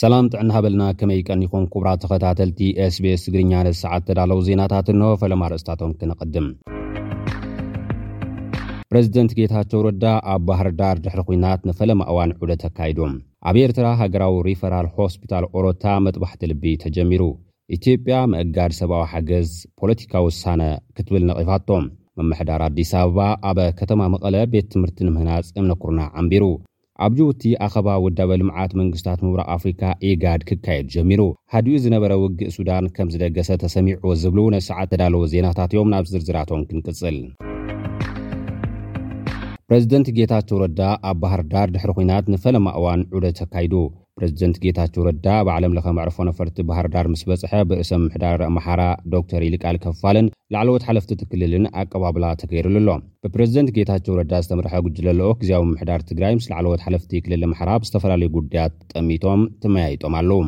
ሰላም ጥዕና ሃበልና ከመይ ቀኒኹም ኩብራ ተኸታተልቲ ስቤስ ትግርኛ ነ ሰዓት ተዳለዉ ዜናታት እኖ ፈለማ ርእስታቶም ክነቐድም ፕረዚደንት ጌታቸው ረዳ ኣብ ባህር ዳር ድሕሪ ኩናት ንፈለማ እዋን ዑደት ኣካይዱ ኣብ ኤርትራ ሃገራዊ ሪፈራል ሆስፒታል ኦሮታ መጥባሕቲ ልቢ ተጀሚሩ ኢትዮጵያ ምእጋድ ሰብኣዊ ሓገዝ ፖለቲካዊ ውሳነ ክትብል ነቒፋቶ። ምምሕዳር ኣዲስ ኣበባ ኣብ ከተማ መቐለ ቤት ትምህርቲ ንምህናፅ እምነ ኩርናዕ ኣንቢሩ። ኣብ ጅቡቲ ኣኸባ ውዳበ ልምዓት መንግስታት ምብራቕ ኣፍሪካ፣ ኢጋድ፣ ክካየድ ጀሚሩ። ሃዲኡ ዝነበረ ውግእ ሱዳን ከምዝደገሰ ተሰሚዑ ዝብሉ ነዚ ሰዓት ዝተዳለዉ ዜናታት እዮም። ናብ ዝርዝራቶም ክንቅፅል። ፕረዚደንት ጌታቸው ረዳ ኣብ ባህርዳር ድሕሪ ኹናት ንፈለማ እዋን ዑደት ኣካይዱ። ፕረዚደንት ጌታቸው ረዳ ኣብ ዓለም ለኸ መዕርፎ ነፈርቲ ባህርዳር ምስ በፅሐ ብርእሰ ምምሕዳር ኣምሓራ ዶክተር ይልቃል ከፋለን ላዕለዎት ሓለፍቲ እቲ ክልልን ኣቀባብላ ተገይሩሉ ኣሎ። ብፕረዚደንት ጌታቸው ረዳ ዝተመርሐ ጉጅለ ልኡኽ ግዝያዊ ምምሕዳር ትግራይ ምስ ላዕለዎት ሓለፍቲ ክልል ኣምሓራ ኣብ ዝተፈላለዩ ጉዳያት ጠሚቶም ተመያይጦም ኣለዉ።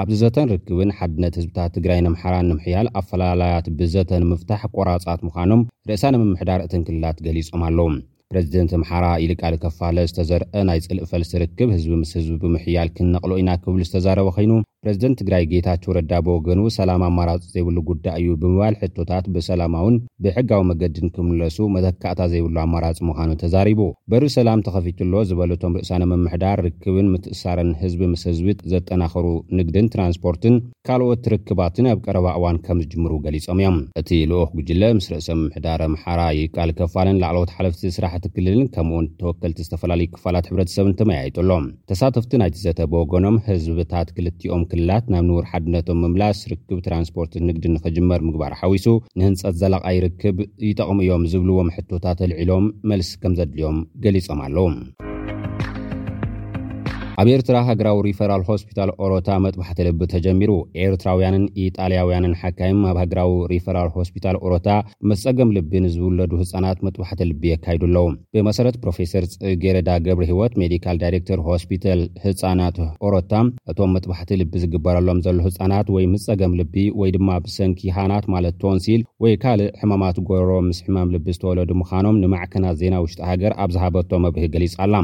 ኣብዚ ዘተን ርክብን ሓድነት ህዝብታት ትግራይን ኣምሓራን ንምሕያል ኣፈላላያት ብዘተ ንምፍታሕ ቆራፃት ምዃኖም ርእሳነ ምምሕዳር እተን ክልላት ገሊፆም ኣለዉ። ፕረዚደንት ኣምሓራ ይልቃል ከፋለ ዝተዘርኣ ናይ ጽልኢ ፈልሲ ርክብ ህዝቢ ምስ ህዝቢ ብምሕያል ክንነቕሎ ኢና ክብል ዝተዛረበ ከይኑ፣ ፕረዚደንት ትግራይ ጌታቸው ረዳ ብወገኑ ሰላም ኣማራጺ ዘይብሉ ጉዳይ እዩ ብምባል ሕቶታት ብሰላማውን ብሕጋዊ መገድን ክምለሱ መተካእታ ዘይብሉ ኣማራጺ ምዃኑ ተዛሪቡ። በሪ ሰላም ተኸፊቱ'ሎ ዝበሉ እቶም ርእሳነ ምምሕዳር፣ ርክብን ምትእስሳርን ህዝቢ ምስ ህዝቢ ዘጠናኽሩ ንግድን ትራንስፖርትን፣ ካልኦት ርክባትን ኣብ ቀረባ እዋን ከምዝጅምሩ ገሊፆም እዮም። እቲ ልኡኽ ጉጅለ ምስ ርእሰ ምምሕዳር ኣምሓራ ይካል ከፋለን ላዕለዎት ሓለፍቲ ስራሕ እቲ ክልልን ከምኡውን ተወከልቲ ዝተፈላለዩ ክፋላት ሕብረተሰብን ተመያይጡ ኣሎ። ተሳተፍቲ ናይቲ ዘተ ብወገኖም ህዝብታት ክልቲኦም ክልላት ናብ ንቡር ሓድነቶም ምምላስ፣ ርክብ ትራንስፖርትን ንግድን ንክጅመር ምግባር ሓዊሱ ንህንፀት ዘላቓይ ርክብ ይጠቕሙ እዮም ዝብልዎም ሕቶታት ኣልዒሎም መልሲ ከምዘድልዮም ገሊፆም ኣለው። ኣብ ኤርትራ ሃገራዊ ሪፈራል ሆስፒታል ኦሮታ መጥባሕቲ ልቢ ተጀሚሩ። ኤርትራውያንን ኢጣልያውያንን ሓካይም ኣብ ሃገራዊ ሪፈራል ሆስፒታል ኦሮታ ምስ ጸገም ልቢ ንዝውለዱ ህጻናት መጥባሕቲ ልቢ የካይዱ ኣለዉ። ብመሰረት ፕሮፌሰር ጽጌረዳ ገብረህይወት ሜዲካል ዳይሬክተር ሆስፒታል ህጻናት ኦሮታ እቶም መጥባሕቲ ልቢ ዝግበረሎም ዘሎ ህጻናት ወይ ምስ ጸገም ልቢ ወይ ድማ ብሰንኪ ሃናት ማለት ቶንሲል ወይ ካልእ ሕማማት ጎረሮ ምስ ሕማም ልቢ ዝተወለዱ ምዃኖም ንማዕከናት ዜና እታ ሃገር ኣብ ዝሃበቶ መብርሂ ገሊጻ'ላ።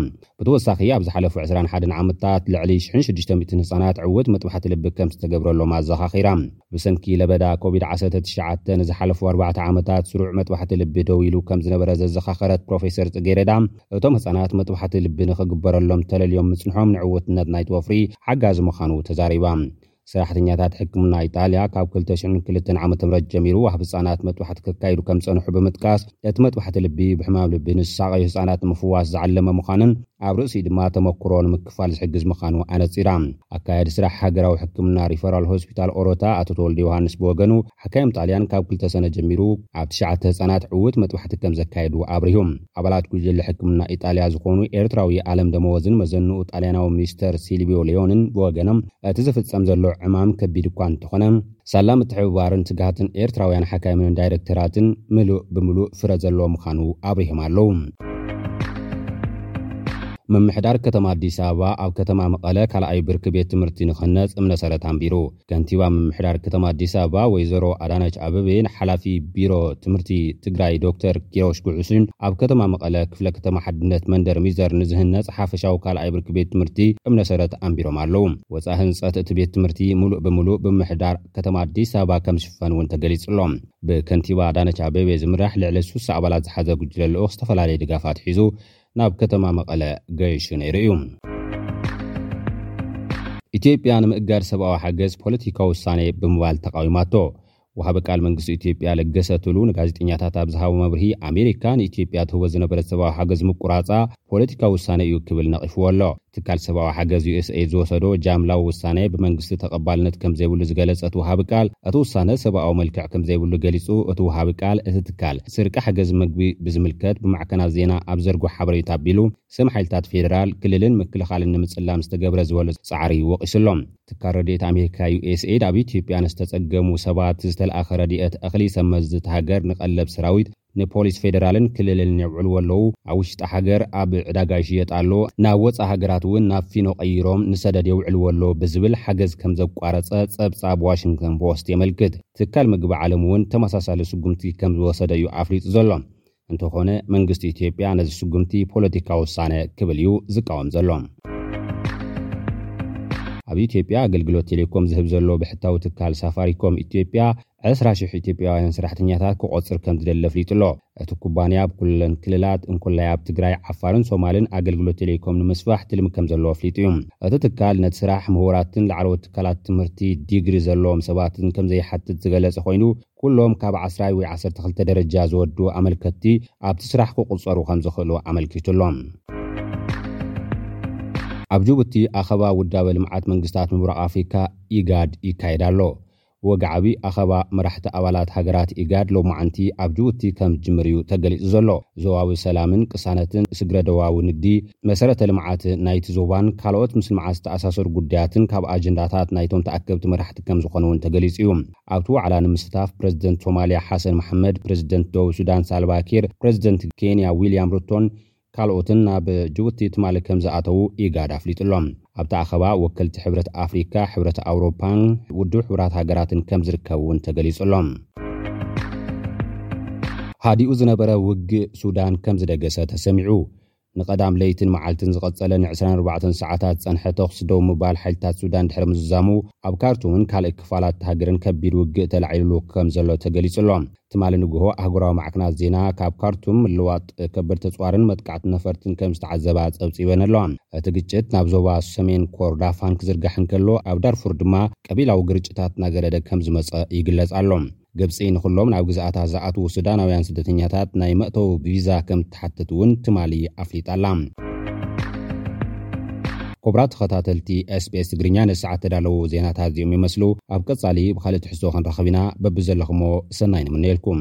ብተወሳኺ ኣብ ዝሓለፉ ዕስራን ሓደን ዓመታት ልዕሊ ሽሕን ሽዱሽተ ሚእትን ህጻናት ዕዉት መጥባሕቲ ልቢ ከም ዝተገብረሎም ኣዘኻኺራ። ብሰንኪ ለበዳ ኮቪድ ዓሰርተ ትሽዓተ ንዝሓለፉ ኣርባዕተ ዓመታት ስሩዕ መጥባሕቲ ልቢ ደው ኢሉ ከም ዝነበረ ዘዘኻኸረት ፕሮፌሰር ጽጌረዳ፣ እቶም ህጻናት መጥባሕቲ ልቢ ንኽግበረሎም ተለልዮም ምጽንሖም ንዕዉትነት ናይቲ ወፍሪ ሓጋዚ ምዃኑ ተዛሪባ። ሰራሕተኛታት ሕክምና ኢጣልያ ካብ ክልተ ሽሕን ክልተን ዓመተ ምህረት ጀሚሩ ኣብ ህጻናት መጥባሕቲ ከካይዱ ከም ዝጸንሑ ብምጥቃስ፣ እቲ መጥባሕቲ ልቢ ብሕማም ልቢ ንዝሳቐዩ ህጻናት ንምፍዋስ ዝዓለመ ምዃኑን ኣብ ርእሲኡ ድማ ተመኩሮ ንምክፋል ዝሕግዝ ምዃኑ ኣነጺራ። ኣካያዲ ስራሕ ሃገራዊ ሕክምና ሪፈራል ሆስፒታል ኦሮታ ኣቶ ተወልደ ዮሃንስ ብወገኑ፣ ሓካይም ጣልያን ካብ ክልተ ሰነ ጀሚሩ ኣብ ትሽዓተ ህጻናት ዕዉት መጥባሕቲ ከም ዘካየዱ ኣብሪሁ። ኣባላት ጉጅለ ሕክምና ኢጣልያ ዝኾኑ ኤርትራዊ ኣለም ደመወዝን መዘንኡ ጣልያናዊ ሚስተር ሲልቪዮ ሊዮንን ብወገኖም እቲ ዝፍጸም ዘሎ ዕማም ከቢድ እኳ እንተኾነ ሳላ ምትሕብባርን ትግሃትን ኤርትራውያን ሓካይምን ዳይረክተራትን ምሉእ ብምሉእ ፍረ ዘለዎ ምዃኑ ኣብሪሆም ኣለዉ። ምምሕዳር ከተማ ኣዲስ ኣበባ ኣብ ከተማ መቐለ ካልኣይ ብርኪ ቤት ትምህርቲ ንክህነፅ እምነ ሰረት ኣንቢሩ። ከንቲባ ምምሕዳር ከተማ ኣዲስ ኣበባ ወይዘሮ ኣዳነች ኣበቤን ሓላፊ ቢሮ ትምህርቲ ትግራይ ዶክተር ኪሮሽ ጉዑሽን ኣብ ከተማ መቐለ ክፍለ ከተማ ሓድነት መንደር ሚዘር ንዝህነፅ ሓፈሻዊ ካልኣይ ብርኪ ቤት ትምህርቲ እምነ ሰረት ኣንቢሮም ኣለው። ወፃኢ ህንፀት እቲ ቤት ትምህርቲ ሙሉእ ብሙሉእ ብምምሕዳር ከተማ ኣዲስ ኣበባ ከምዝሽፈን እውን ተገሊፁ ኣሎ። ብከንቲባ ኣዳነች ኣበቤ ዝምራሕ ልዕሊ ስሳ ኣባላት ዝሓዘ ጉጅለ ልኡኽ ዝተፈላለዩ ድጋፋት ሒዙ ናብ ከተማ መቐለ ገይሹ ነይሩ እዩ። ኢትዮጵያ ንምእጋድ ሰብኣዊ ሓገዝ ፖለቲካዊ ውሳኔ ብምባል ተቓዊማቶ። ወሃቢ ቃል መንግስቲ ኢትዮጵያ ለገሰ ቱሉ ንጋዜጠኛታት ኣብ ዝሃቦ መብርሂ ኣሜሪካ ንኢትዮጵያ ትህቦ ዝነበረት ሰብኣዊ ሓገዝ ምቁራፃ ፖለቲካዊ ውሳኔ እዩ ክብል ነቒፍዎ ኣሎ። ትካል ሰብኣዊ ሓገዝ ዩኤስኤይድ ዝወሰዶ ጃምላዊ ውሳነ ብመንግስቲ ተቐባልነት ከምዘይብሉ ዝገለጸ እቲ ወሃቢ ቃል፣ እቲ ውሳነ ሰብኣዊ መልክዕ ከምዘይብሉ ገሊጹ። እቲ ወሃቢ ቃል እቲ ትካል፣ ስርቂ ሓገዝ መግቢ ብዝምልከት ብማዕከናት ዜና ኣብ ዘርግሖ ሓበሬታ ኣቢሉ፣ ስም ሓይልታት ፌደራል፣ ክልልን ምክልኻልን ንምጽላም ዝተገብረ ዝበሎ ጻዕሪ ወቒሱ ኣሎ። ትካል ረድኤት ኣሜሪካ ዩኤስኤይድ፣ ኣብ ኢትዮጵያ ንዝተጸገሙ ሰባት ዝተልኣኸ ረድኤት እኽሊ፣ ሰብ መዚ እታ ሃገር ንቀለብ ሰራዊት፣ ንፖሊስ ፌደራልን ክልልን የብዕልዎ ኣለዉ፣ ኣብ ውሽጢ ሃገር ኣብ ዕዳጋ ይሽየጥ ኣሎ፣ ናብ ወጻኢ ሃገራት እውን ናብ ፊኖ ቀይሮም ንሰደድ የውዕልዎ ኣለዉ ብዝብል ሓገዝ ከም ዘቋረጸ ጸብጻብ ዋሽንግተን ፖስት የመልክት። ትካል መግቢ ዓለም እውን ተመሳሳሊ ስጉምቲ ከም ዝወሰደ እዩ ኣፍሊጡ ዘሎ። እንተኾነ መንግስቲ ኢትዮጵያ ነዚ ስጉምቲ ፖለቲካዊ ውሳነ ክብል እዩ ዝቃወም ዘሎ። ኣብ ኢትዮጵያ ኣገልግሎት ቴሌኮም ዝህብ ዘሎ ብሕታዊ ትካል ሳፋሪኮም ኢትዮጵያ ዕስራ ሽሕ ኢትዮጵያውያን ሰራሕተኛታት ክቖፅር ከምዝደሊ ኣፍሊጡ ኣሎ። እቲ ኩባንያ ኣብ ኩለን ክልላት እንኮላይ ኣብ ትግራይ፣ ዓፋርን ሶማልን ኣገልግሎት ቴሌኮም ንምስፋሕ ትልሚ ከምዘለዎ ኣፍሊጡ እዩ። እቲ ትካል ነቲ ስራሕ ምሁራትን ላዕለዎት ትካላት ትምህርቲ ዲግሪ ዘለዎም ሰባትን ከምዘይሓትት ዝገለፀ ኮይኑ ኩሎም ካብ ዓስራይ ወይ ዓሰርተ ክልተ ደረጃ ዝወድኡ ኣመልከትቲ ኣብቲ ስራሕ ክቑፀሩ ከምዝኽእሉ ኣመልኪቱ ኣሎ። ኣብ ጅቡቲ ኣኸባ ውዳበ ልምዓት መንግስታት ምብራቕ ኣፍሪካ፣ ኢጋድ፣ ይካየድ ኣሎ። ወግዓዊ ኣኸባ መራሕቲ ኣባላት ሃገራት ኢጋድ ሎማዕንቲ ኣብ ጅቡቲ ከምዝጅምር እዩ ተገሊፁ ዘሎ። ዞባዊ ሰላምን ቅሳነትን፣ ስግረ-ዶባዊ ንግዲ፣ መሰረተ ልምዓት ናይቲ ዞባን ካልኦት ምስ ልምዓት ዝተኣሳሰሩ ጉዳያትን ካብ ኣጀንዳታት ናይቶም ተኣከብቲ መራሕቲ ከምዝኾኑ እውን ተገሊፁ እዩ። ኣብቲ ዋዕላ ንምስታፍ ፕረዚደንት ሶማሊያ ሓሰን መሓመድ፣ ፕረዚደንት ደቡብ ሱዳን ሳልቫ ኪር፣ ፕረዚደንት ኬንያ ዊልያም ሩቶን ካልኦትን ናብ ጅቡቲ ትማሊ ከምዝኣተዉ ኢጋድ ኣፍሊጡ ኣሎ። ኣብቲ ኣኸባ ወከልቲ ሕብረት ኣፍሪካ፣ ሕብረት ኣውሮፓን ውድብ ሕቡራት ሃገራትን ከምዝርከቡ እውን ተገሊፁ ኣሎ። ሃዲኡ ዝነበረ ውግእ ሱዳን ከምዝደገሰ ተሰሚዑ። ንቀዳም ለይቲን መዓልቲን ዝቐፀለ ን ዕስራን ኣርባዕተን ሰዓታት ዝፀንሐ ተኹሲ ደው ምባል ሓይልታት ሱዳን ድሕሪ ምዝዛሙ ኣብ ካርቱምን ካልእ ክፋላት እታ ሃገርን ከቢድ ውግእ ተላዒልሉ ከምዘሎ ተገሊፁ ኣሎ። ትማሊ ንጉሆ ኣህጉራዊ ማዕከናት ዜና ካብ ካርቱም ምልዋጥ ከበድቲ ኣጽዋርን መጥቃዕቲ ነፈርትን ከም ዝተዓዘባ ጸብጺበን ኣለዋ። እቲ ግጭት ናብ ዞባ ሰሜን ኮርዳፋን ክዝርጋሕ እንከሎ፣ ኣብ ዳርፉር ድማ ቀቢላዊ ግርጭታት እናገደደ ከም ዝመጸ ይግለጽ ኣሎ። ግብጺ ንኹሎም ናብ ግዝኣታ ዝኣትዉ ሱዳናውያን ስደተኛታት ናይ መእተዊ ቪዛ ከም እትሓትት እውን ትማሊ ኣፍሊጣ ኣላ። ኩቡራት ተኸታተልቲ SBS ትግርኛ ነዚ ሰዓት ዝተዳለዉ ዜናታት እዚኦም ይመስሉ። ኣብ ቀጻሊ ብኻልእ ትሕዝቶ ክንራኸብ ኢና። በብዘለኹሞ ሰናይ ንምነየልኩም።